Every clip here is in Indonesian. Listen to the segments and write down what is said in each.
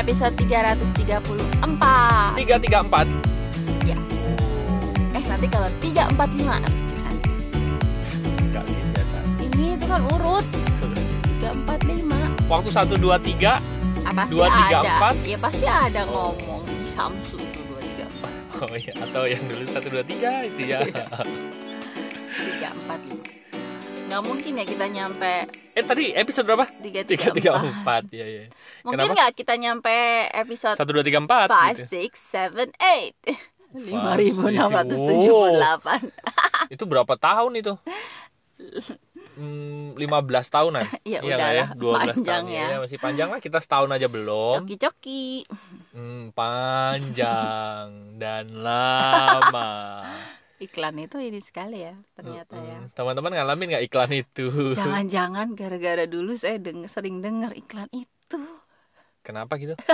episode 334 tiga tiga empat. Ya. Eh nanti kalau 345 lucu kan enggak sih biasa. Ini itu kan urut. 345 waktu satu dua tiga. Ah, Pasti ada. empat. Ya pasti ada ngomong di Samsung tuh 234 oh iya. Atau yang dulu satu dua tiga itu ya. 345 Nggak mungkin ya kita nyampe eh tadi episode berapa? tiga tiga 334 empat. ya ya Mungkin nggak kita nyampe episode satu dua tiga empat 5, gitu. 6, 7, 8 5678 itu berapa tahun itu? Hmm, 15 tahunan. Ya Iya nggak ya? 12 panjang tahun ya. Iya, masih panjang lah. Kita setahun aja belum. Coki-coki. Hmm, panjang dan lama. Iklan itu ini sekali ya ternyata ya Mm, Teman-teman ngalamin nggak iklan itu? Jangan-jangan gara-gara dulu saya deng sering dengar iklan itu Kenapa gitu?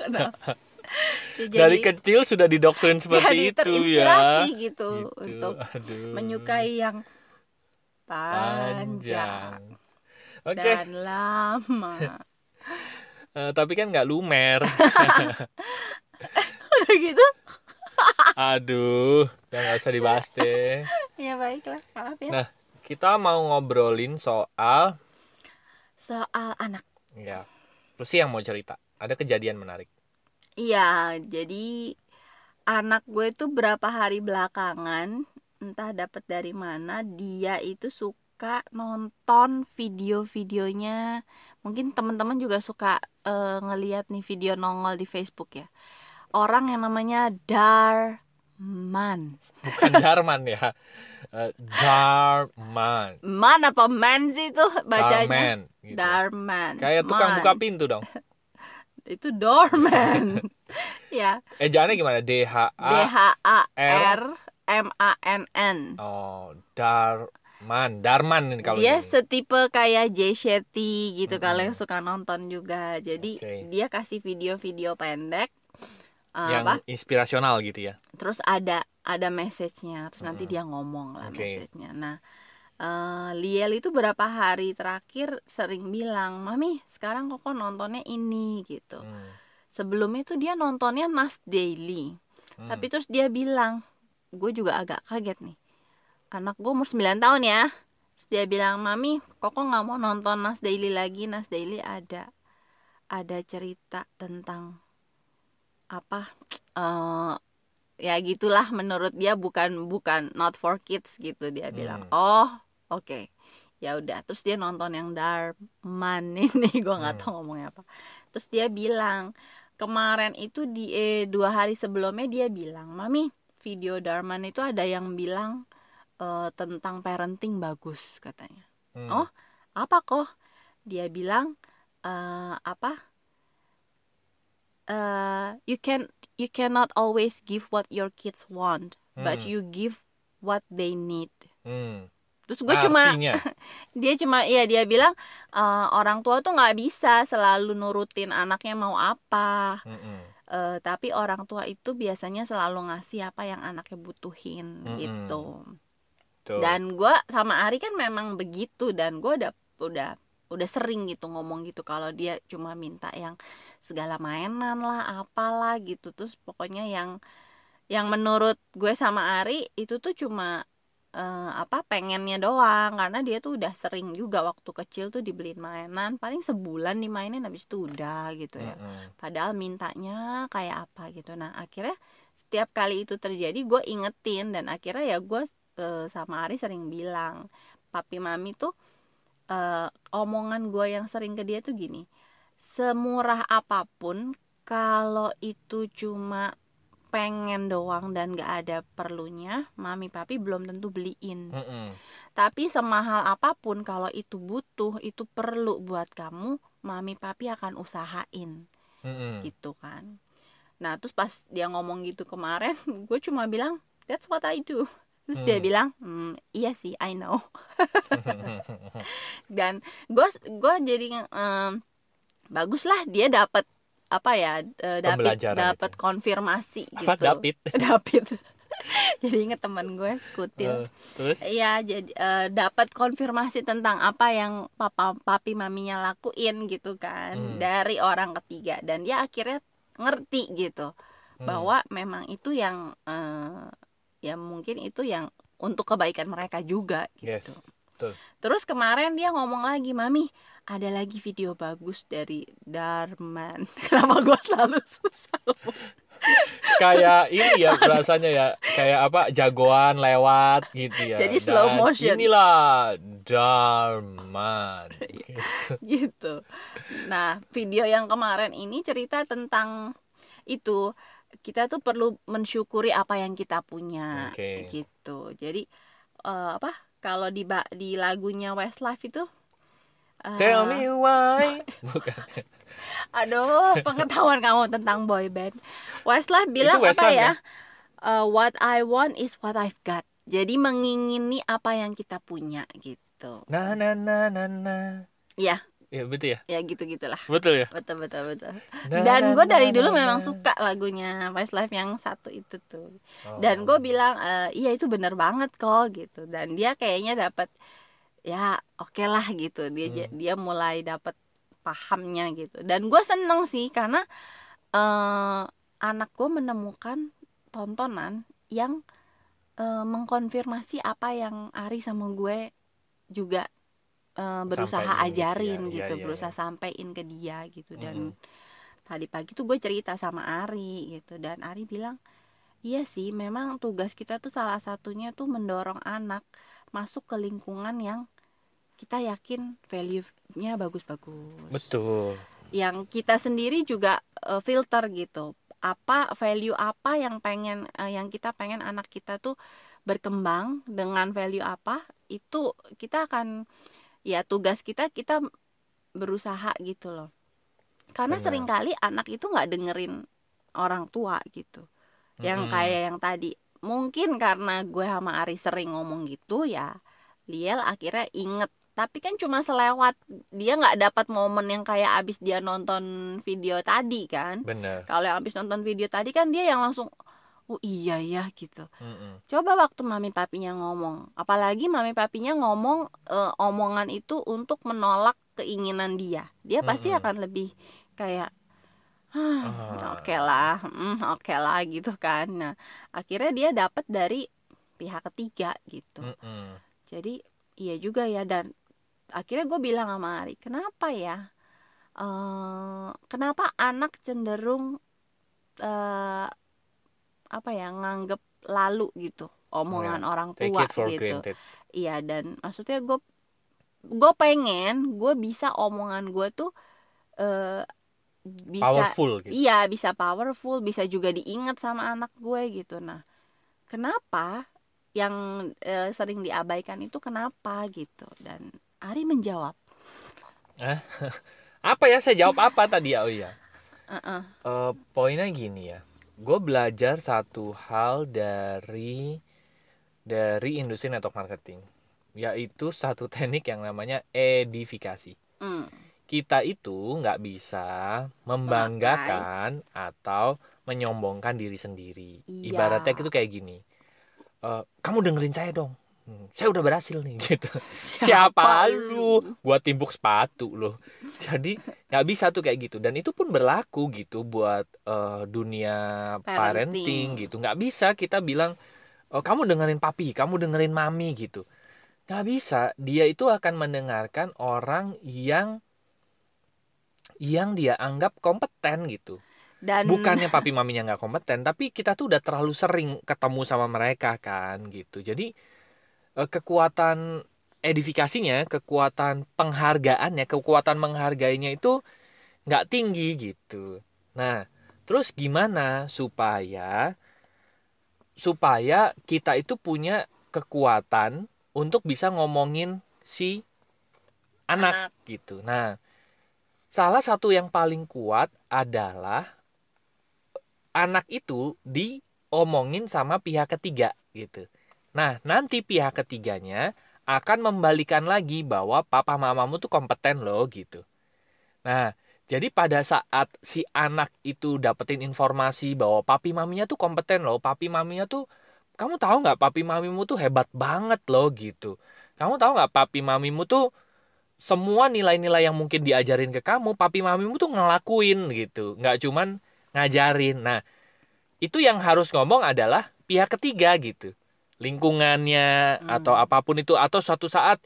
Kenapa? Ya, Dari kecil sudah didoktrin seperti jadi itu ya. gitu, Gitu, untuk aduh. menyukai yang panjang, panjang. Oke, dan lama. eh, tapi kan nggak lumer. Udah gitu? Aduh, ya nggak usah dibahas deh. Ya baiklah, maaf ya. Nah, kita mau ngobrolin soal Soal anak. ya. Terus sih yang mau cerita. Ada kejadian menarik. Iya, jadi anak gue itu berapa hari belakangan entah dapat dari mana dia itu suka nonton video-videonya. Mungkin teman-teman juga suka eh, ngeliat nih video nongol di Facebook ya. Orang yang namanya Darman. Bukan Darman ya. Eh, Darman. Man apa man sih itu bacanya? Darman. gitu. Darman. Kayak tukang Man. buka pintu dong. Itu doorman. ya, Ejaannya gimana? D H D A H A R M A N N. Oh, Darman, Darman ini kalau dia ini. setipe kayak Jay Shetty gitu Mm-mm. kalau yang suka nonton juga jadi Oke. dia kasih video-video pendek uh, yang apa inspirasional gitu ya. terus ada ada message-nya terus nanti Mm-mm. dia ngomong lah Oke. message-nya nah eh, Liel itu berapa hari terakhir sering bilang mami sekarang kok nontonnya ini gitu Hmm. sebelumnya tuh dia nontonnya Nas Daily Hmm. tapi terus dia bilang gue juga agak kaget nih anak gue umur 9 tahun ya terus dia bilang mami koko nggak mau nonton Nas Daily lagi Nas Daily ada ada cerita tentang apa eh ya gitulah menurut dia bukan bukan not for kids gitu dia bilang Hmm. oh oke ya udah terus dia nonton yang Darman ini gue nggak Hmm. tahu ngomongnya apa terus dia bilang kemarin itu di eh, dua hari sebelumnya dia bilang mami video Darman itu ada yang bilang eh, tentang parenting bagus katanya Hmm. Oh. apa kok dia bilang eh, apa eh you can you cannot always give what your kids want but Hmm. you give what they need Hmm. terus gue cuma Artinya, dia cuma ya dia bilang eh, orang tua tuh nggak bisa selalu nurutin anaknya mau apa mm-mm. Eh, tapi orang tua itu biasanya selalu ngasih apa yang anaknya butuhin Mm-mm. gitu Tuh. dan gue sama Ari kan memang begitu dan gue udah udah udah sering gitu ngomong gitu kalau dia cuma minta yang segala mainan lah apalah gitu. Terus pokoknya yang yang menurut gue sama Ari itu tuh cuma eh, apa pengennya doang. Karena dia tuh udah sering juga waktu kecil tuh dibeliin mainan. Paling sebulan dimainin habis itu udah gitu ya. Padahal mintanya kayak apa gitu. Nah akhirnya setiap kali itu terjadi gue ingetin. Dan akhirnya ya gue eh, sama Ari sering bilang papi mami tuh eh, omongan gue yang sering ke dia tuh gini semurah apa pun kalau itu cuma pengen doang dan gak ada perlunya mami papi belum tentu beliin Mm-mm. tapi semahal apa pun kalau itu butuh itu perlu buat kamu mami papi akan usahain Mm-mm. gitu kan nah terus pas dia ngomong gitu kemarin gue cuma bilang that's what I do terus dia Hmm. bilang "Hmm, iya sih I know dan gue gue jadi em, bagus lah dia dapat apa ya dapat Pembelajaran dapat konfirmasi Apa gitu David? David jadi inget teman gue skutil Eh, terus Iya, jadi eh, dapat konfirmasi tentang apa yang papa papi maminya lakuin gitu kan Hmm. dari orang ketiga dan dia akhirnya ngerti gitu Hmm. bahwa memang itu yang eh, ya mungkin itu yang untuk kebaikan mereka juga Yes, gitu. betul. Terus kemarin dia ngomong lagi, "Mami, ada lagi video bagus dari Darman." Kenapa gua selalu susah? kayak ini ya rasanya ya kayak apa jagoan lewat gitu ya Jadi slow Dan motion. inilah Darman gitu. Nah, video yang kemarin ini cerita tentang itu kita tuh perlu mensyukuri apa yang kita punya Oke. gitu. Jadi eh, apa? Kalau di di lagunya Westlife itu eh, tell me why bukan Aduh, pengetahuan kamu tentang boy band. Westlife bilang apa Westlife ya? Eh, what I want is what I've got. Jadi mengingini apa yang kita punya gitu. na na na na na Iya, ya betul ya ya gitu-gitulah. betul ya Betul betul betul. Dan gue dari dulu memang suka lagunya Westlife yang satu itu tuh. Oh. Dan gue bilang "Eh, iya itu bener banget kok gitu. Dan dia kayaknya dapat ya oke lah gitu. Dia Hmm. dia mulai dapat pahamnya gitu. Dan gue seneng sih karena eh anak gue menemukan tontonan yang eh, mengkonfirmasi apa yang Ari sama gue juga eh, berusaha Sampein ya. ajarin Iya, gitu, iya, berusaha sampein ke dia gitu. Dan Mm. tadi pagi tuh gue cerita sama Ari gitu. Dan Ari bilang iya sih memang tugas kita tuh salah satunya tuh mendorong anak masuk ke lingkungan yang kita yakin value-nya bagus-bagus. Betul. Yang kita sendiri juga eh, filter gitu. Apa value apa yang pengen eh, yang kita pengen anak kita tuh berkembang dengan value apa itu kita akan ya tugas kita kita berusaha gitu loh. Karena Benar. sering kali anak itu nggak dengerin orang tua gitu. Yang Mm-mm. kayak yang tadi mungkin karena gue sama Ari sering ngomong gitu ya Liel akhirnya inget. Tapi kan cuma selewat dia nggak dapat momen yang kayak abis dia nonton video tadi kan. Kalau yang abis nonton video tadi kan dia yang langsung oh iya ya gitu Mm-mm. coba waktu mami papinya ngomong apalagi mami papinya ngomong eh, omongan itu untuk menolak keinginan dia dia pasti Mm-mm. akan lebih kayak "Hah, Ah. oke lah hmm, oke lah gitu kan nah akhirnya dia dapat dari pihak ketiga gitu Mm-mm. jadi iya juga ya dan akhirnya gue bilang sama Ari kenapa ya eh kenapa anak cenderung eh apa ya nganggep lalu gitu omongan orang take tua it for gitu. granted. Iya dan maksudnya gue gue pengen gue bisa omongan gue tuh eh bisa powerful gitu. Iya, bisa powerful, bisa juga diingat sama anak gue gitu. Nah, kenapa yang eh, sering diabaikan itu kenapa gitu? Dan Ari menjawab, apa ya? Saya jawab apa tadi? Ya oh iya. "Eh-eh, Eh, poinnya gini ya gue belajar satu hal dari dari industri network marketing yaitu satu teknik yang namanya edifikasi. Mm, kita itu nggak bisa membanggakan atau menyombongkan diri sendiri. Iya. ibaratnya itu kayak gini. "Eh, kamu dengerin saya dong saya udah berhasil nih. Gitu. Siapa lu? buat timbuk sepatu loh. Jadi nggak bisa tuh kayak gitu. Dan itu pun berlaku gitu buat eh, dunia Parenting. parenting, gitu. Nggak bisa kita bilang oh, kamu dengerin papi kamu dengerin mami gitu. Nggak bisa. Dia itu akan mendengarkan orang yang yang dia anggap kompeten gitu. Dan bukannya papi maminya nggak kompeten tapi kita tuh udah terlalu sering ketemu sama mereka kan gitu. Jadi kekuatan edifikasinya kekuatan penghargaannya kekuatan menghargainya itu nggak tinggi gitu nah terus gimana supaya supaya kita itu punya kekuatan untuk bisa ngomongin si anak, Anak. gitu nah salah satu yang paling kuat adalah anak itu diomongin sama pihak ketiga gitu. Nah, nanti pihak ketiganya akan membalikan lagi bahwa papa mamamu tuh kompeten loh gitu. Nah, jadi pada saat si anak itu dapetin informasi bahwa papi maminya tuh kompeten loh, papi maminya tuh kamu tahu nggak papi mamimu tuh hebat banget loh gitu. Kamu tahu nggak papi mamimu tuh semua nilai-nilai yang mungkin diajarin ke kamu papi mamimu tuh ngelakuin gitu. Nggak cuman ngajarin. Nah itu yang harus ngomong adalah pihak ketiga gitu lingkungannya Hmm. atau apa pun itu atau suatu saat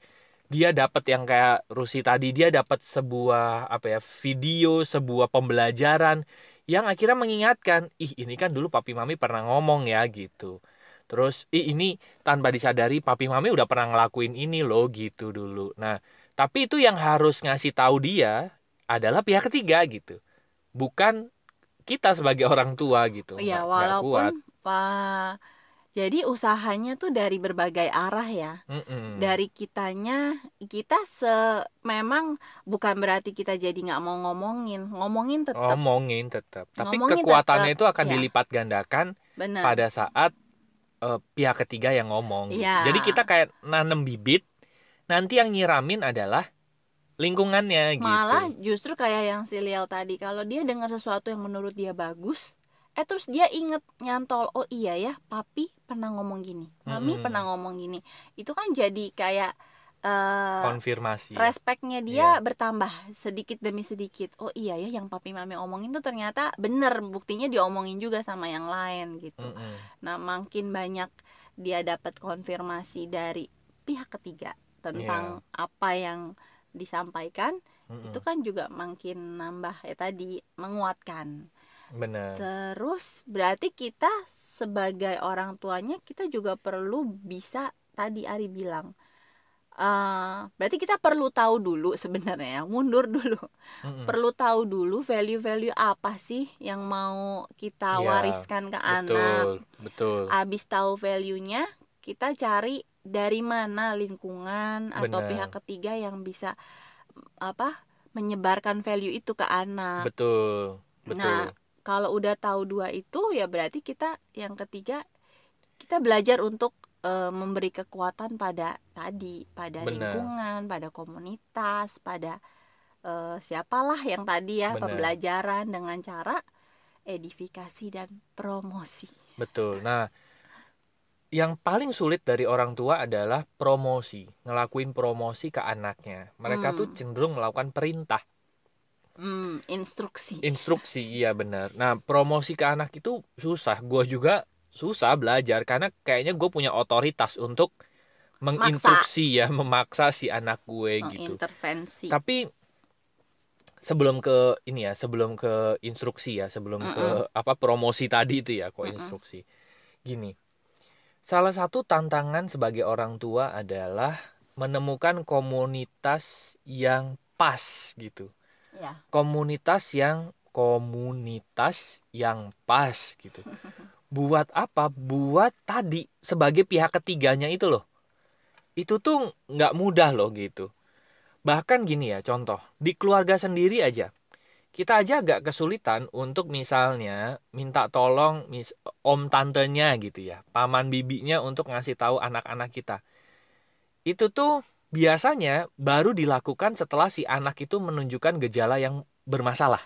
dia dapat yang kayak Rusi tadi dia dapat sebuah apa ya video sebuah pembelajaran yang akhirnya mengingatkan ih ini kan dulu papi mami pernah ngomong ya gitu terus ih ini tanpa disadari papi mami udah pernah ngelakuin ini loh gitu dulu nah tapi itu yang harus ngasih tahu dia adalah pihak ketiga gitu bukan kita sebagai orang tua gitu Iya, kuat. walaupun Pak jadi usahanya tuh dari berbagai arah ya. Mm-mm. Dari kitanya, kita se memang bukan berarti kita jadi nggak mau ngomongin, ngomongin tetap ngomongin tetap tapi Ngomongin kekuatannya tetap, itu akan ya. dilipat gandakan benar. pada saat eh, pihak ketiga yang ngomong. Iya. jadi kita kayak nanem bibit nanti yang nyiramin adalah lingkungannya Malah gitu justru kayak yang si Liel tadi, kalau dia dengar sesuatu yang menurut dia bagus, eh terus dia inget nyantol, oh iya ya, papi pernah ngomong gini, mami Mm-mm. pernah ngomong gini. Itu kan jadi kayak eh konfirmasi ya. respeknya dia Iya. bertambah sedikit demi sedikit. Oh iya ya, yang papi mami omongin tuh ternyata bener, buktinya diomongin juga sama yang lain gitu. Mm-mm. Nah, makin banyak dia dapat konfirmasi dari pihak ketiga tentang Iya. apa yang disampaikan, Mm-mm. itu kan juga makin nambah ya tadi menguatkan. Benar. Terus berarti kita sebagai orang tuanya kita juga perlu bisa tadi Ari bilang eh berarti kita perlu tahu dulu sebenarnya ya, mundur dulu. Mm-mm. perlu tahu dulu value-value apa sih yang mau kita Iya, wariskan ke anak. betul betul. Abis tahu value-nya kita cari dari mana lingkungan atau Benar. pihak ketiga yang bisa apa menyebarkan value itu ke anak. Betul betul. Nah, kalau udah tahu dua itu ya berarti kita yang ketiga kita belajar untuk eh, memberi kekuatan pada tadi pada Benar. lingkungan pada komunitas pada eh, siapalah yang tadi ya Benar. pembelajaran dengan cara edifikasi dan promosi betul nah yang paling sulit dari orang tua adalah promosi ngelakuin promosi ke anaknya mereka Hmm. tuh cenderung melakukan perintah Hmm, instruksi. Instruksi iya benar. Nah promosi ke anak itu susah. Gue juga susah belajar karena kayaknya gue punya otoritas untuk menginstruksi ya memaksa si anak gue gitu. Mengintervensi. Tapi sebelum ke ini ya sebelum ke instruksi ya sebelum ke apa promosi tadi itu ya kok Mm-mm. instruksi. Gini salah satu tantangan sebagai orang tua adalah menemukan komunitas yang pas gitu ya komunitas yang komunitas yang pas gitu. Buat apa? Buat tadi sebagai pihak ketiganya itu loh. Itu tuh nggak mudah loh gitu. Bahkan gini ya contoh di keluarga sendiri aja. Kita aja agak kesulitan untuk misalnya minta tolong mis om tantenya gitu ya, paman bibinya untuk ngasih tahu anak-anak kita. Itu tuh biasanya baru dilakukan setelah si anak itu menunjukkan gejala yang bermasalah.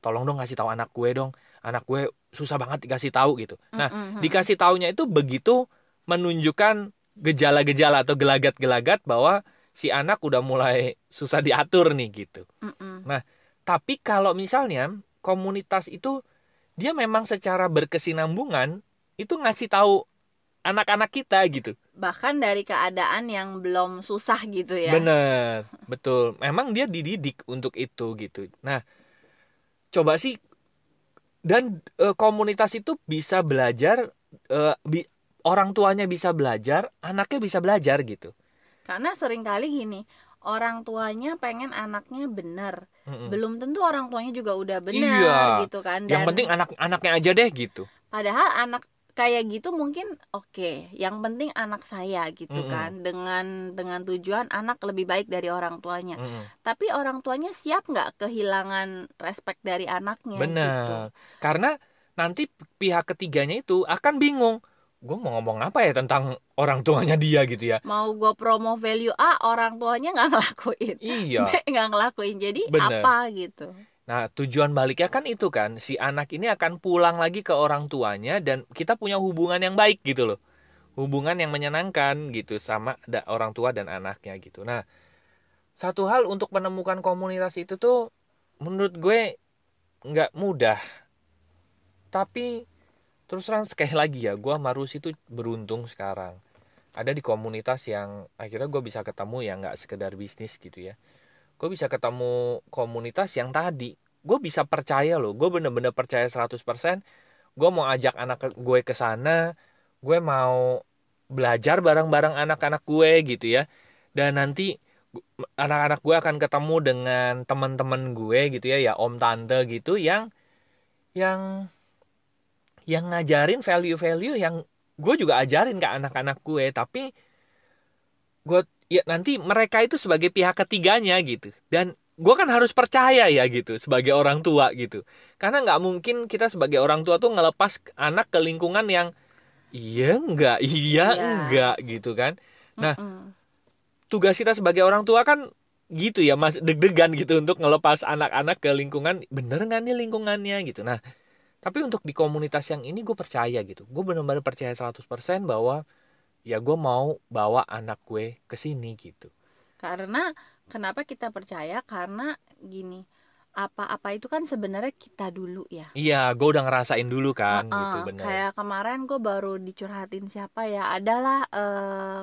Tolong dong ngasih tahu anak gue dong. Anak gue susah banget dikasih tahu gitu. Nah, dikasih taunya itu begitu menunjukkan gejala-gejala atau gelagat-gelagat bahwa si anak udah mulai susah diatur nih gitu. Mm-mm. Tapi kalau misalnya komunitas itu dia memang secara berkesinambungan itu ngasih tahu anak-anak kita gitu. bahkan dari keadaan yang belum susah gitu ya Bener, betul. Memang dia dididik untuk itu gitu. Nah, coba sih dan eh, komunitas itu bisa belajar eh, bi- orang tuanya bisa belajar, anaknya bisa belajar gitu. Karena sering kali gini, orang tuanya pengen anaknya benar. Mm-mm. Belum tentu orang tuanya juga udah benar Iya. gitu kan. Yang Dan penting anak-anaknya aja deh gitu. padahal anak kayak gitu mungkin oke. Yang penting anak saya gitu Mm-mm. kan. Dengan dengan tujuan anak lebih baik dari orang tuanya. Mm-mm. Tapi orang tuanya siap nggak kehilangan respect dari anaknya Benar. gitu. Karena nanti pihak ketiganya itu akan bingung. Gue mau ngomong apa ya tentang orang tuanya dia gitu ya. Mau gue promo value A, orang tuanya nggak ngelakuin. Iya. Nggak ngelakuin. Jadi Bener. apa gitu. Nah, tujuan baliknya kan itu kan, si anak ini akan pulang lagi ke orang tuanya dan kita punya hubungan yang baik gitu loh. hubungan yang menyenangkan gitu sama orang tua dan anaknya gitu. Nah satu hal untuk menemukan komunitas itu tuh menurut gue nggak mudah. Tapi terus terang sekali lagi ya gue Marus itu beruntung sekarang. Ada di komunitas yang akhirnya gue bisa ketemu yang nggak sekedar bisnis gitu ya gue bisa ketemu komunitas yang tadi. Gue bisa percaya loh gue bener-bener percaya 100% gue mau ajak anak gue ke sana gue mau belajar bareng-bareng anak-anak gue gitu ya. Dan nanti anak-anak gue akan ketemu dengan teman-teman gue gitu ya ya om tante gitu yang yang yang ngajarin value-value yang gue juga ajarin ke anak-anak gue. Tapi gue ya nanti mereka itu sebagai pihak ketiganya gitu. Dan gue kan harus percaya ya gitu sebagai orang tua gitu. Karena nggak mungkin kita sebagai orang tua tuh ngelepas anak ke lingkungan yang iya enggak iya, iya. enggak gitu kan. Nah mm -mm. tugas kita sebagai orang tua kan gitu ya mas deg-degan gitu untuk ngelepas anak-anak ke lingkungan. Bener nggak nih lingkungannya gitu. Nah tapi untuk di komunitas yang ini gue percaya gitu. Gue benar-benar percaya 100% bahwa ya gue mau bawa anak gue ke sini gitu. Karena kenapa kita percaya? Karena gini apa-apa itu kan sebenarnya kita dulu ya. Iya gue udah ngerasain dulu kan uh -uh, gitu bener. kayak kemarin gue baru dicurhatin siapa ya adalah uh,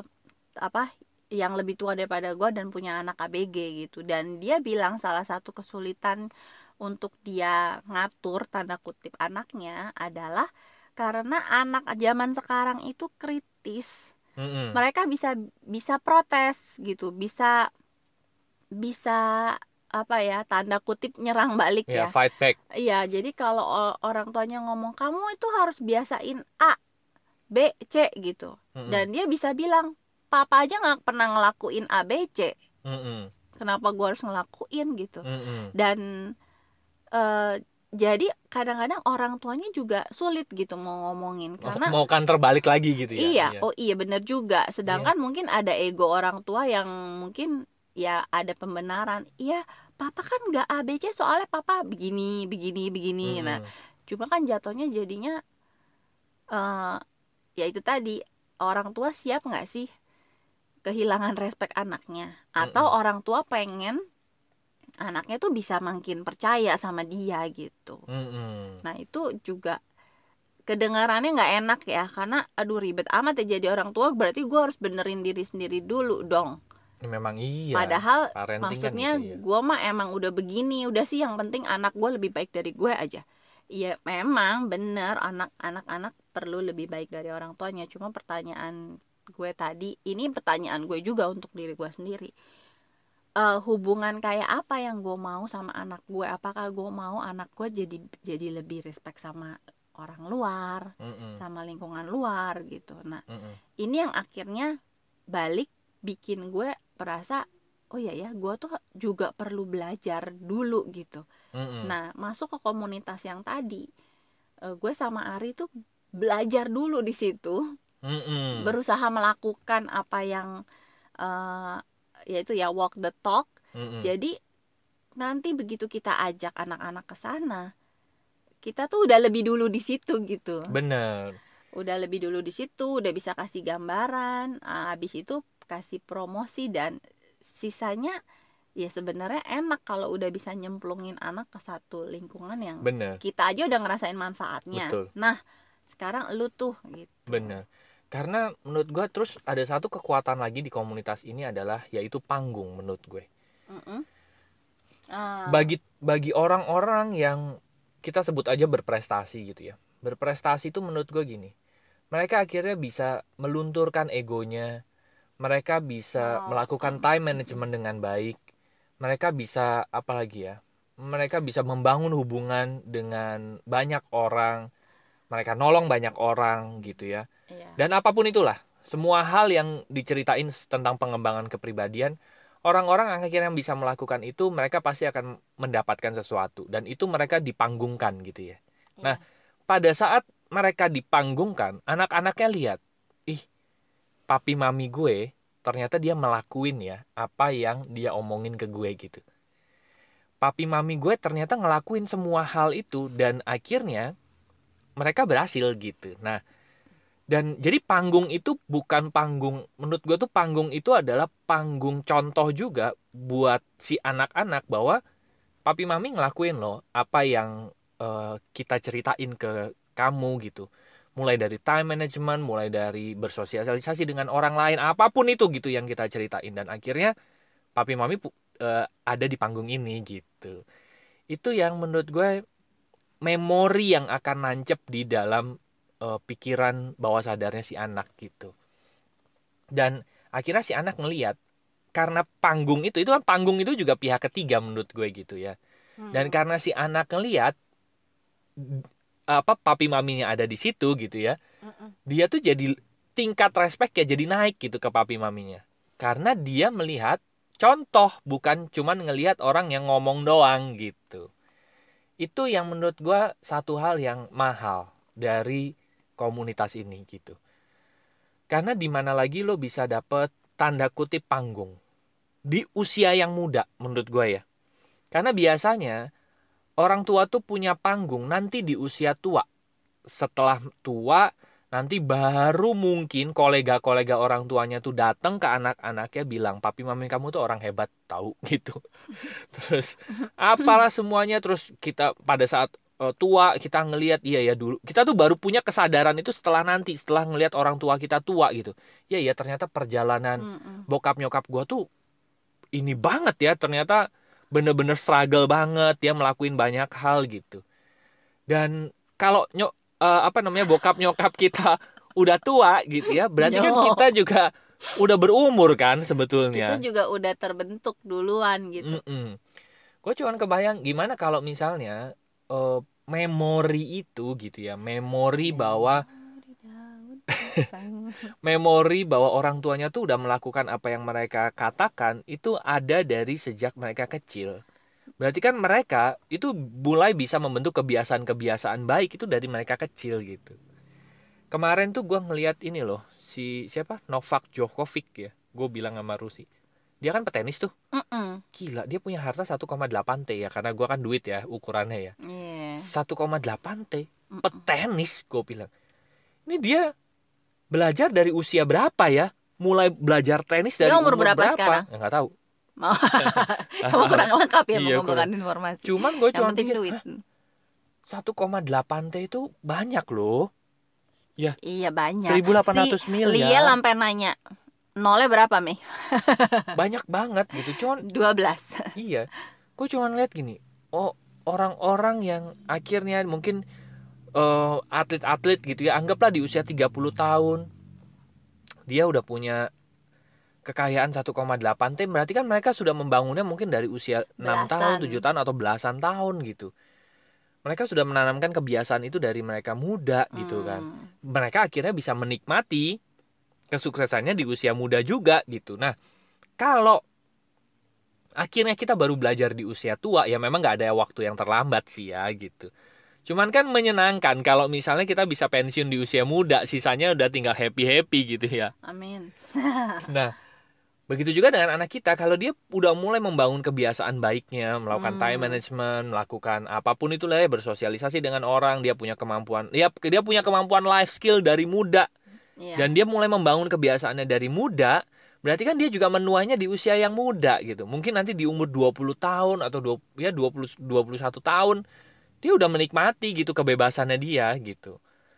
apa yang lebih tua daripada gue dan punya anak ABG gitu. Dan dia bilang salah satu kesulitan untuk dia ngatur tanda kutip anaknya adalah karena anak zaman sekarang itu kritis mm-hmm. mereka bisa bisa protes gitu bisa bisa apa ya tanda kutip nyerang balik yeah, ya fight back iya jadi kalau orang tuanya ngomong kamu itu harus biasain a b c gitu mm-hmm. dan dia bisa bilang papa aja nggak pernah ngelakuin a b c mm-hmm. kenapa gua harus ngelakuin gitu mm-hmm. dan uh, jadi kadang-kadang orang tuanya juga sulit gitu mau ngomongin karena mau kan terbalik lagi gitu ya iya, iya. oh iya bener juga sedangkan iya. mungkin ada ego orang tua yang mungkin ya ada pembenaran iya papa kan nggak ABC soalnya papa begini begini begini hmm. nah cuma kan jatuhnya jadinya uh, ya itu tadi orang tua siap nggak sih kehilangan respect anaknya atau hmm. orang tua pengen anaknya tuh bisa makin percaya sama dia gitu. Mm-hmm. nah itu juga kedengarannya nggak enak ya karena aduh ribet amat ya jadi orang tua berarti gue harus benerin diri sendiri dulu dong. Memang iya. Padahal kan maksudnya kan gitu, iya. gue mah emang udah begini udah sih yang penting anak gue lebih baik dari gue aja. Iya memang bener anak-anak anak perlu lebih baik dari orang tuanya. Cuma pertanyaan gue tadi ini pertanyaan gue juga untuk diri gue sendiri uh, hubungan kayak apa yang gue mau sama anak gue apakah gue mau anak gue jadi jadi lebih respect sama orang luar mm -mm. sama lingkungan luar gitu nah mm -mm. ini yang akhirnya balik bikin gue merasa oh ya ya gue tuh juga perlu belajar dulu gitu mm -mm. nah masuk ke komunitas yang tadi uh, gue sama Ari tuh belajar dulu di situ mm -mm. berusaha melakukan apa yang uh, yaitu ya walk the talk mm-hmm. jadi nanti begitu kita ajak anak-anak ke sana kita tuh udah lebih dulu di situ gitu bener udah lebih dulu di situ udah bisa kasih gambaran ah, habis itu kasih promosi dan sisanya ya sebenarnya enak kalau udah bisa nyemplungin anak ke satu lingkungan yang bener. kita aja udah ngerasain manfaatnya Betul. nah sekarang lu tuh gitu bener karena menurut gue terus ada satu kekuatan lagi di komunitas ini adalah yaitu panggung menurut gue. Mm -mm. Uh. bagi bagi orang-orang yang kita sebut aja berprestasi gitu ya. Berprestasi itu menurut gue gini. Mereka akhirnya bisa melunturkan egonya. Mereka bisa oh. melakukan time management dengan baik. Mereka bisa apalagi ya mereka bisa membangun hubungan dengan banyak orang. Mereka nolong banyak orang gitu ya iya. dan apa pun itulah semua hal yang diceritain tentang pengembangan kepribadian orang-orang akhirnya yang bisa melakukan itu mereka pasti akan mendapatkan sesuatu dan itu mereka dipanggungkan gitu ya iya. nah pada saat mereka dipanggungkan anak-anaknya lihat ih papi mami gue ternyata dia melakuin ya apa yang dia omongin ke gue gitu papi mami gue ternyata ngelakuin semua hal itu dan akhirnya mereka berhasil gitu nah dan jadi panggung itu bukan panggung menurut gue tuh panggung itu adalah panggung contoh juga buat si anak-anak bahwa papi mami ngelakuin loh apa yang uh, kita ceritain ke kamu gitu. Mulai dari time management mulai dari bersosialisasi dengan orang lain apa pun itu gitu yang kita ceritain. Dan akhirnya papi mami uh, ada di panggung ini gitu. Itu yang menurut gue memori yang akan nancep di dalam uh, pikiran bawah sadarnya si anak gitu. Dan akhirnya si anak ngeliat karena panggung itu itu kan panggung itu juga pihak ketiga menurut gue gitu ya. Hmm. dan karena si anak ngeliat apa papi maminya ada di situ gitu ya dia tuh jadi tingkat respect ya jadi naik gitu ke papi maminya. Karena dia melihat contoh bukan cuman ngelihat orang yang ngomong doang gitu. Itu yang menurut gue satu hal yang mahal dari komunitas ini gitu. Karena di mana lagi lo bisa dapet tanda kutip panggung di usia yang muda menurut gue ya. Karena biasanya orang tua tuh punya panggung nanti di usia tua. Setelah tua nanti baru mungkin kolega-kolega orang tuanya tuh datang ke anak-anaknya bilang papi mami kamu tuh orang hebat tahu gitu terus apalah semuanya terus kita pada saat uh, tua kita ngelihat iya ya dulu. Kita tuh baru punya kesadaran itu setelah nanti setelah ngelihat orang tua kita tua gitu. Iya ya ternyata perjalanan mm -mm. bokap nyokap gua tuh ini banget ya ternyata bener-bener struggle banget dia melakukan banyak hal gitu. Dan kalau nyok uh, apa namanya bokap nyokap kita udah tua gitu ya berarti kan kita juga udah berumur kan sebetulnya. Kita juga udah terbentuk duluan gitu. Mm -mm. gue cuman kebayang gimana kalau misalnya uh, memori itu gitu ya memori bahwa memori bahwa orang tuanya tuh udah melakukan apa yang mereka katakan itu ada dari sejak mereka kecil. Berarti kan mereka itu mulai bisa membentuk kebiasaan-kebiasaan baik itu dari mereka kecil gitu. Kemarin tuh gue ngeliat ini loh si siapa? Novak Djokovic ya gue bilang sama Rusi dia kan petenis tuh. Mm -mm. gila dia punya harta 1,8 t ya karena gua kan duit ya ukurannya ya. Yeah. 1,8 t? Petenis gue bilang. Ini dia belajar dari usia berapa ya? Mulai belajar tenis dari dia umur, umur berapa, berapa? sekarang? Ya, nggak tahu. Kamu kurang lengkap ya iya, mengumpulkan informasi. Cuman gue cuma pikir duit. 1,8 t itu banyak loh. Ya. Iya banyak. 1800 si miliar. Lia sampai nanya nolnya berapa Mei? banyak banget gitu cuman 12 iya gue cuman lihat gini oh orang-orang yang akhirnya mungkin uh, atlet-atlet gitu ya anggaplah di usia 30 tahun dia udah punya kekayaan 1,8 T berarti kan mereka sudah membangunnya mungkin dari usia belasan. 6 tahun, 7 tahun atau belasan tahun gitu. Mereka sudah menanamkan kebiasaan itu dari mereka muda gitu kan. hmm. kan. Mereka akhirnya bisa menikmati kesuksesannya di usia muda juga gitu. Nah, kalau akhirnya kita baru belajar di usia tua, ya memang nggak ada waktu yang terlambat sih ya gitu. Cuman kan menyenangkan kalau misalnya kita bisa pensiun di usia muda, sisanya udah tinggal happy-happy gitu ya. Amin. nah, begitu juga dengan anak kita, kalau dia udah mulai membangun kebiasaan baiknya, melakukan hmm. time management, melakukan apa pun itu lah ya, bersosialisasi dengan orang, dia punya kemampuan, ya dia punya kemampuan life skill dari muda yeah. dan dia mulai membangun kebiasaannya dari muda berarti kan dia juga menuanya di usia yang muda gitu mungkin nanti di umur 20 tahun atau 20 ya 20 21 tahun dia udah menikmati gitu kebebasannya dia gitu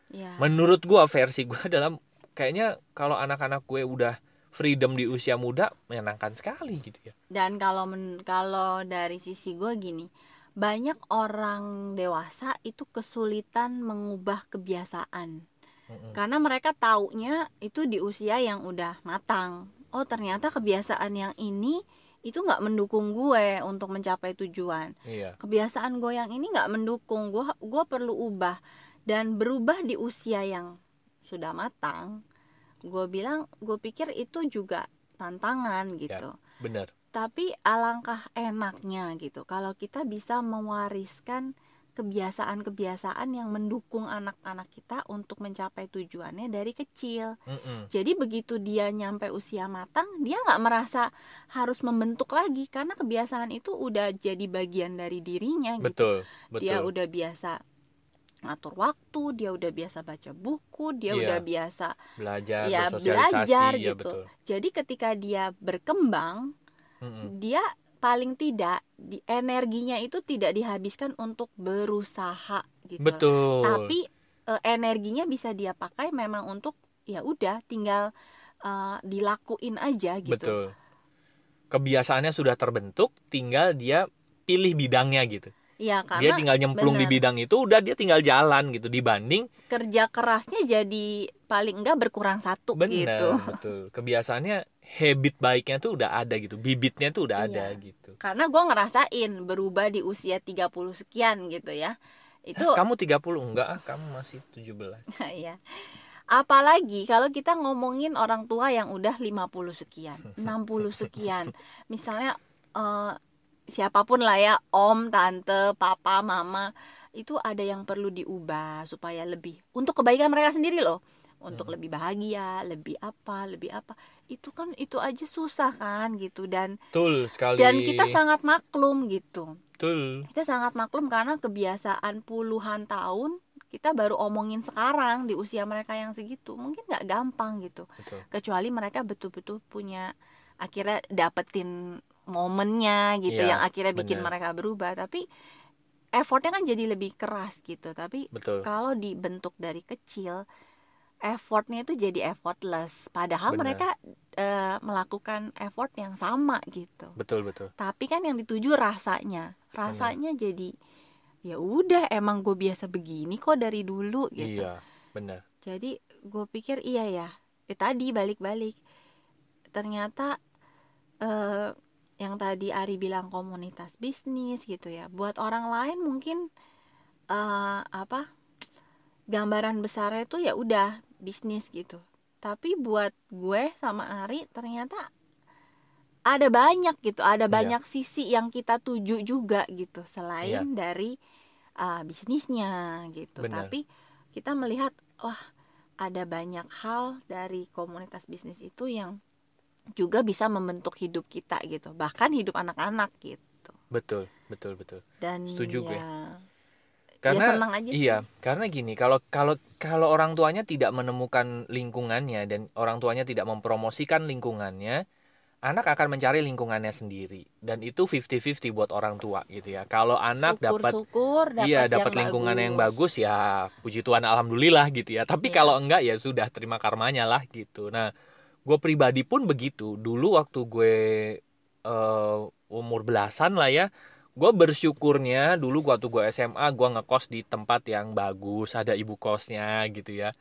yeah. menurut gua versi gua dalam kayaknya kalau anak-anak gue udah freedom di usia muda menyenangkan sekali gitu ya dan kalau men kalau dari sisi gue gini banyak orang dewasa itu kesulitan mengubah kebiasaan karena mereka taunya itu di usia yang udah matang. Oh ternyata kebiasaan yang ini itu nggak mendukung gue untuk mencapai tujuan. Iya. Kebiasaan gue yang ini nggak mendukung gue. Gue perlu ubah dan berubah di usia yang sudah matang. Gue bilang, gue pikir itu juga tantangan gitu. Ya, benar. Tapi alangkah enaknya gitu kalau kita bisa mewariskan kebiasaan-kebiasaan yang mendukung anak-anak kita untuk mencapai tujuannya dari kecil. Mm -mm. Jadi begitu dia nyampe usia matang, dia nggak merasa harus membentuk lagi karena kebiasaan itu udah jadi bagian dari dirinya betul, gitu. Betul. Dia udah biasa ngatur waktu dia udah biasa baca buku dia Iya. udah biasa belajar ya belajar ya gitu betul jadi ketika dia berkembang Mm-mm. dia paling tidak di energinya itu tidak dihabiskan untuk berusaha gitu. Betul. Tapi eh, energinya bisa dia pakai memang untuk ya udah tinggal eh, dilakuin aja gitu. Betul. Kebiasaannya sudah terbentuk tinggal dia pilih bidangnya gitu. Ya dia karena tinggal nyemplung di bener. bidang itu udah dia tinggal jalan gitu. Dibanding kerja kerasnya jadi paling enggak berkurang satu benar gitu betul. Kebiasaannya habit baiknya tuh udah ada gitu bibitnya tuh udah ada Iya. gitu. Karena gue ngerasain berubah di usia 30 sekian gitu ya. Itu Hah, kamu 30 enggak ah kamu masih 17 ya apalagi kalau kita ngomongin orang tua yang udah 50 sekian 60 sekian. Misalnya eh, siapa pun lah ya om tante papa mama itu ada yang perlu diubah supaya lebih untuk kebaikan mereka sendiri loh untuk Hmm. lebih bahagia lebih apa lebih apa. Itu kan itu aja susah kan gitu. Dan betul sekali. dan kita sangat maklum gitu. Betul. Kita sangat maklum karena kebiasaan puluhan tahun kita baru omongin sekarang di usia mereka yang segitu. Mungkin nggak gampang gitu. Betul. Kecuali mereka betul-betul punya akhirnya dapetin momennya gitu Iya, yang akhirnya bikin bener. mereka berubah. Tapi effortnya kan jadi lebih keras gitu. Tapi betul. kalau dibentuk dari kecil effortnya itu jadi effortless. Padahal Bener. mereka eh, melakukan effort yang sama gitu. Betul betul. Tapi kan yang dituju rasanya. Rasanya jadi ya udah emang gue biasa begini kok dari dulu gitu. Iya benar. Jadi gue pikir iya ya eh, tadi balik-balik. Ternyata eh, yang tadi Ari bilang komunitas bisnis gitu ya buat orang lain mungkin eh, apa gambaran besarnya itu ya udah bisnis gitu tapi buat gue sama Ari ternyata ada banyak gitu ada Iya. banyak sisi yang kita tuju juga gitu selain dari uh, bisnisnya gitu Benar. tapi kita melihat wah ada banyak hal dari komunitas bisnis itu yang juga bisa membentuk hidup kita gitu bahkan hidup anak-anak gitu betul betul betul dan Setuju gue. Karena ya senang aja sih. iya karena gini kalau kalau kalau orang tuanya tidak menemukan lingkungannya dan orang tuanya tidak mempromosikan lingkungannya anak akan mencari lingkungannya sendiri. Dan itu 50-50 buat orang tua gitu ya. Kalau anak dapat iya dapat lingkungan yang bagus. ya puji Tuhan alhamdulillah gitu ya. Tapi Iya. kalau enggak ya sudah terima karmanya lah gitu. Nah gue pribadi pun begitu. Dulu waktu gue eh, umur belasan lah ya gue bersyukurnya dulu waktu gue SMA gue ngekos di tempat yang bagus ada ibu kosnya gitu ya.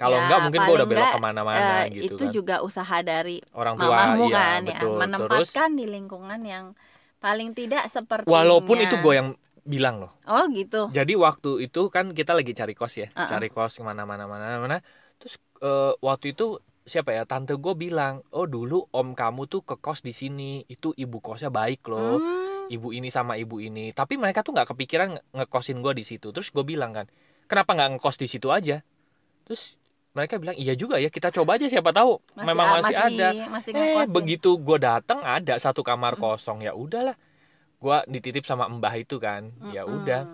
Kalau Ya, enggak mungkin gue udah belok ke mana-mana Eh, gitu itu kan. juga usaha dari orang tua mamahmu iya, kan ya betul. terus menempatkan di lingkungan yang paling tidak seperti walaupun itu gue yang bilang loh. Oh gitu. Jadi waktu itu kan kita lagi cari kos ya, Uh-uh. cari kos ke mana-mana mana-mana. Terus eh, waktu itu siapa ya tante gue bilang, oh dulu om kamu tuh ke kos di sini, itu ibu kosnya baik loh, Hmm, ibu ini sama ibu ini. Tapi mereka tuh nggak kepikiran nge- ngekosin gue di situ. Terus gue bilang kan, kenapa nggak ngekos di situ aja? Terus mereka bilang iya juga ya, kita coba aja siapa tahu masih, memang a- masih, ada. masih Eh begitu gue datang ada satu kamar Mm. kosong ya udahlah, gue dititip sama mbah itu kan, ya udah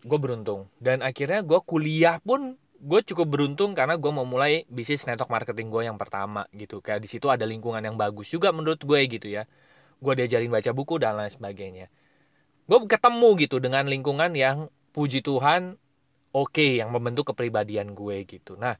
gue beruntung dan akhirnya gue kuliah pun gue cukup beruntung karena gue mau mulai bisnis network marketing gue yang pertama gitu kayak di situ ada lingkungan yang bagus juga menurut gue gitu ya gue diajarin baca buku dan lain sebagainya. Gue ketemu gitu dengan lingkungan yang puji Tuhan oke yang membentuk kepribadian gue gitu. Nah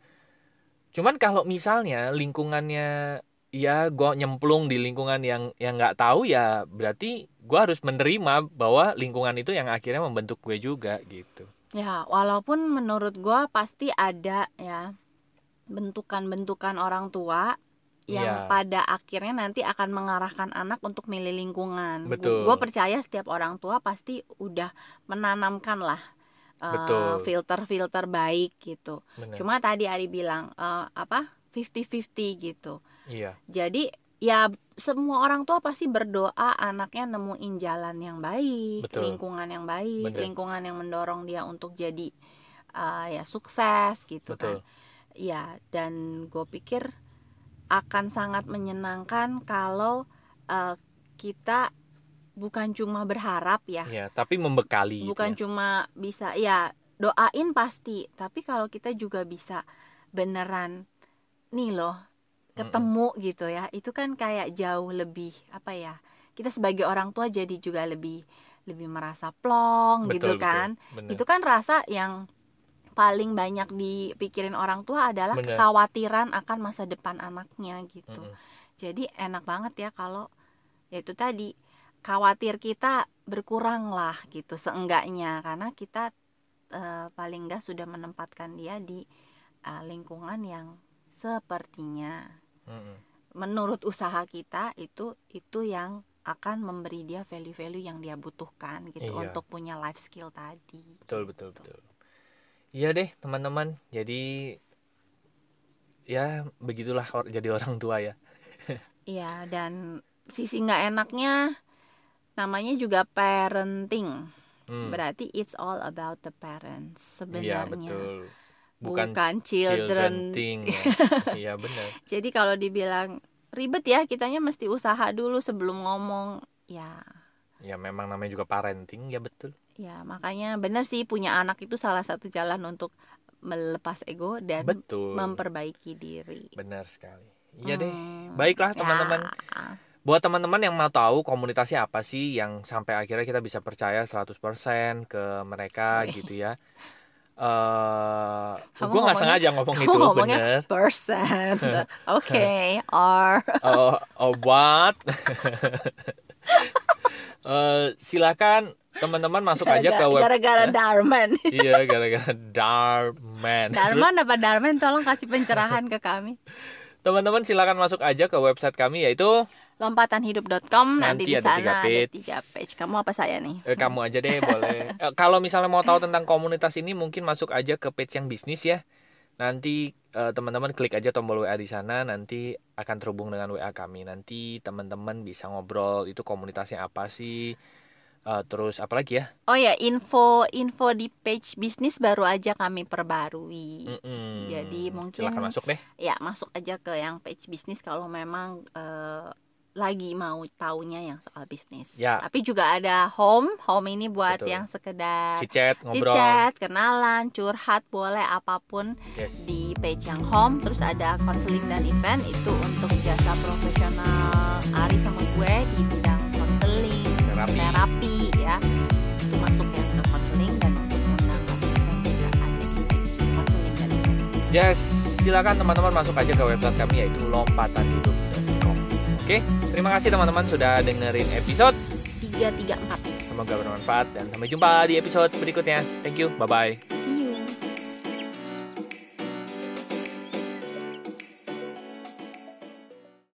cuman kalau misalnya lingkungannya ya gue nyemplung di lingkungan yang yang nggak tahu ya berarti gue harus menerima bahwa lingkungan itu yang akhirnya membentuk gue juga gitu. Ya, walaupun menurut gua pasti ada ya bentukan-bentukan orang tua yang Iya. pada akhirnya nanti akan mengarahkan anak untuk milih lingkungan. Betul. Gue percaya setiap orang tua pasti udah menanamkan lah Betul. filter-filter baik gitu. Bener. Cuma tadi Ari bilang eh, apa 50-50 gitu. iya Jadi ya semua orang tua pasti berdoa anaknya nemuin jalan yang baik, Betul. lingkungan yang baik, Bener. lingkungan yang mendorong dia untuk jadi uh, ya sukses gitu betul kan. Ya dan gue pikir akan sangat menyenangkan kalau uh, kita bukan cuma berharap ya, Iya, tapi membekali gitu bukan ya. cuma bisa ya doain pasti tapi kalau kita juga bisa beneran nih loh ketemu gitu ya itu kan kayak jauh lebih apa ya kita sebagai orang tua jadi juga lebih lebih merasa plong gitu Betul, kan betul. Bener. itu kan rasa yang paling banyak dipikirin orang tua adalah Bener. kekhawatiran akan masa depan anaknya gitu Mm-mm. jadi enak banget ya kalau ya itu tadi khawatir kita berkurang lah gitu seenggaknya karena kita eh, paling enggak sudah menempatkan dia di eh, lingkungan yang sepertinya Mm-mm. menurut usaha kita itu itu yang akan memberi dia value-value yang dia butuhkan gitu Iya. untuk punya life skill tadi betul betul betul iya deh teman-teman. Jadi ya begitulah or- jadi orang tua ya. Iya dan sisi nggak enaknya namanya juga parenting. Hmm, berarti it's all about the parents iya sebenarnya. betul. Bukan, bukan children, thing ya. iya benar. Jadi kalau dibilang ribet ya kitanya mesti usaha dulu sebelum ngomong. Ya ya memang namanya juga parenting ya betul. Ya makanya benar sih punya anak itu salah satu jalan untuk melepas ego dan betul. memperbaiki diri. Benar sekali. Iya deh. Hmm, baiklah ya. teman-teman. Buat teman-teman yang mau tahu komunitasnya apa sih yang sampai akhirnya kita bisa percaya 100% ke mereka gitu ya. Eh Kamu gue nggak sengaja ngomong itu bener. person oke or oh, oh what Eh, silakan teman-teman masuk aja ke web gara-gara Darman. Iya gara-gara Darman. Darman apa Darman? Tolong kasih pencerahan ke kami. Teman-teman silakan masuk aja ke website kami yaitu lompatanhidup.com nanti, Nanti di ada sana tiga ada page. tiga page. Kamu apa saya nih? Eh, kamu aja deh boleh. Eh, kalau misalnya mau tahu tentang komunitas ini mungkin masuk aja ke page yang bisnis ya. Nanti eh, teman-teman klik aja tombol WA di sana nanti akan terhubung dengan WA kami. Nanti teman-teman bisa ngobrol itu komunitasnya apa sih? Eh, terus apa lagi ya? oh ya info info di page bisnis baru aja kami perbarui Mm-mm. Jadi mungkin- silakan masuk deh. ya masuk aja ke yang page bisnis kalau memang eh, lagi mau taunya yang soal bisnis Ya. tapi juga ada home home ini buat Betul. yang sekedar Cicet ngobrol. Cicat, kenalan, curhat, boleh apa pun Yes. di page yang home. Terus ada konseling dan event itu untuk jasa profesional Ari sama gue di bidang konseling, Terapi. terapi ya. Itu masuk yang ke konseling dan untuk menambah event juga ada di konseling dan event. Yes, silakan teman-teman masuk aja ke website kami yaitu lompatanhidup.com. Oke, terima kasih teman-teman sudah dengerin episode. 334 Semoga bermanfaat dan sampai jumpa di episode berikutnya. Thank you, bye bye.